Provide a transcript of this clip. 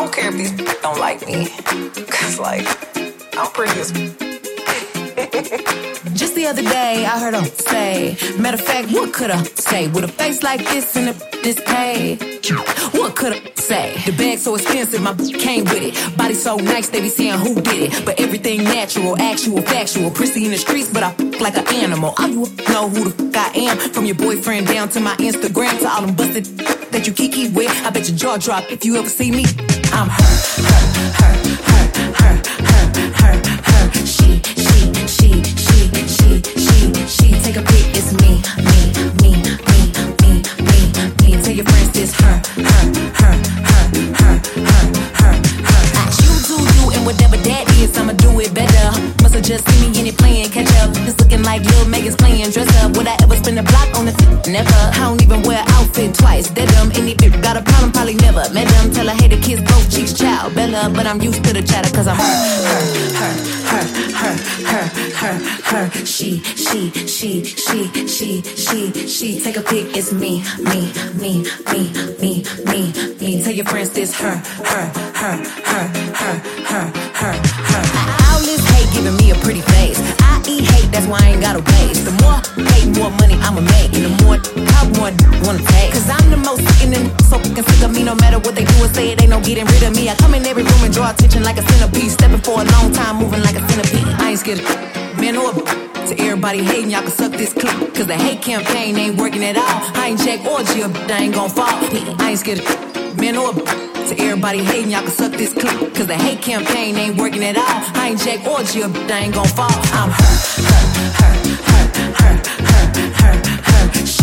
don't care if these don't like me. Cause like, I'm pretty as Just the other day, I heard him say, matter of fact, what could I say? With a face like this and a this pay? What could I say? The bag so expensive, my came with it. Body so nice, they be seeing who did it. But everything natural, actual, factual. Prissy in the streets, but I like an animal. All you know who the I am. From your boyfriend down to my Instagram to all them busted that you kiki with. I bet your jaw drop if you ever see me. I'm her, Never. I don't even wear outfit twice. That dumb any bitch got a problem, probably never met them. Tell her hey the kids both cheeks child Bella, but I'm used to the chatter cause I'm her, her, her, her, her, her, her, her. She, she, she, she, she, she, she. Take a pic, it's me, me, me, me, me, me, me. Tell your friends this her, her, her, her, her, her, her, her. Pretty face. I eat hate, that's why I ain't got a waste. The more hate, more money I'ma make. And the more how more wanna take. Cause I'm the most sick and so fucking sick of me. No matter what they do or say, it ain't no getting rid of me. I come in every room and draw attention like a centipede. Stepping for a long time, moving like a centipede. I ain't scared of man or to everybody hating, y'all can suck this clip. Cause the hate campaign ain't working at all. I ain't check orgy, I ain't gon' fall. I ain't scared of man or to everybody hating, y'all can suck this clip. Cause the hate campaign ain't working at all. I ain't check orgy, I ain't gon' fall. I'm her, her, her, her, her, her, her, her.